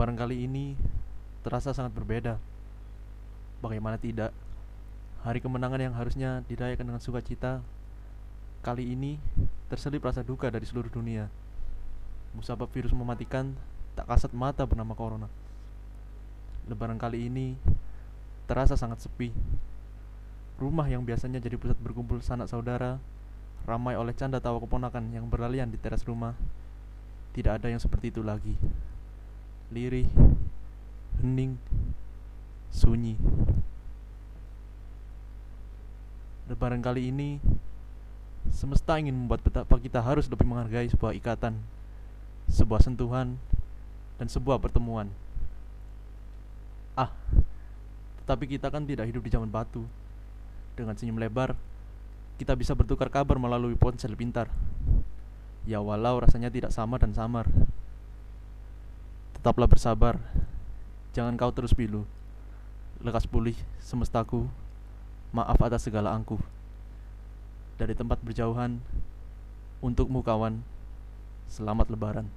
Lebaran kali ini terasa sangat berbeda. Bagaimana tidak? Hari kemenangan yang harusnya dirayakan dengan sukacita kali ini terselip rasa duka dari seluruh dunia. Musabab virus mematikan tak kasat mata bernama corona. Lebaran kali ini terasa sangat sepi. Rumah yang biasanya jadi pusat berkumpul sanak saudara ramai oleh canda tawa keponakan yang berlalian di teras rumah. Tidak ada yang seperti itu lagi. Lirih, hening, sunyi. Lebaran kali ini semesta ingin membuat betapa kita harus lebih menghargai sebuah ikatan, sebuah sentuhan, dan sebuah pertemuan. Ah, tetapi kita kan tidak hidup di zaman batu. Dengan senyum lebar, kita bisa bertukar kabar melalui ponsel pintar. Ya walau rasanya tidak sama dan samar. Tetaplah bersabar. Jangan kau terus pilu. Lekas pulih semestaku. Maaf atas segala angkuh. Dari tempat berjauhan, untukmu kawan, selamat lebaran.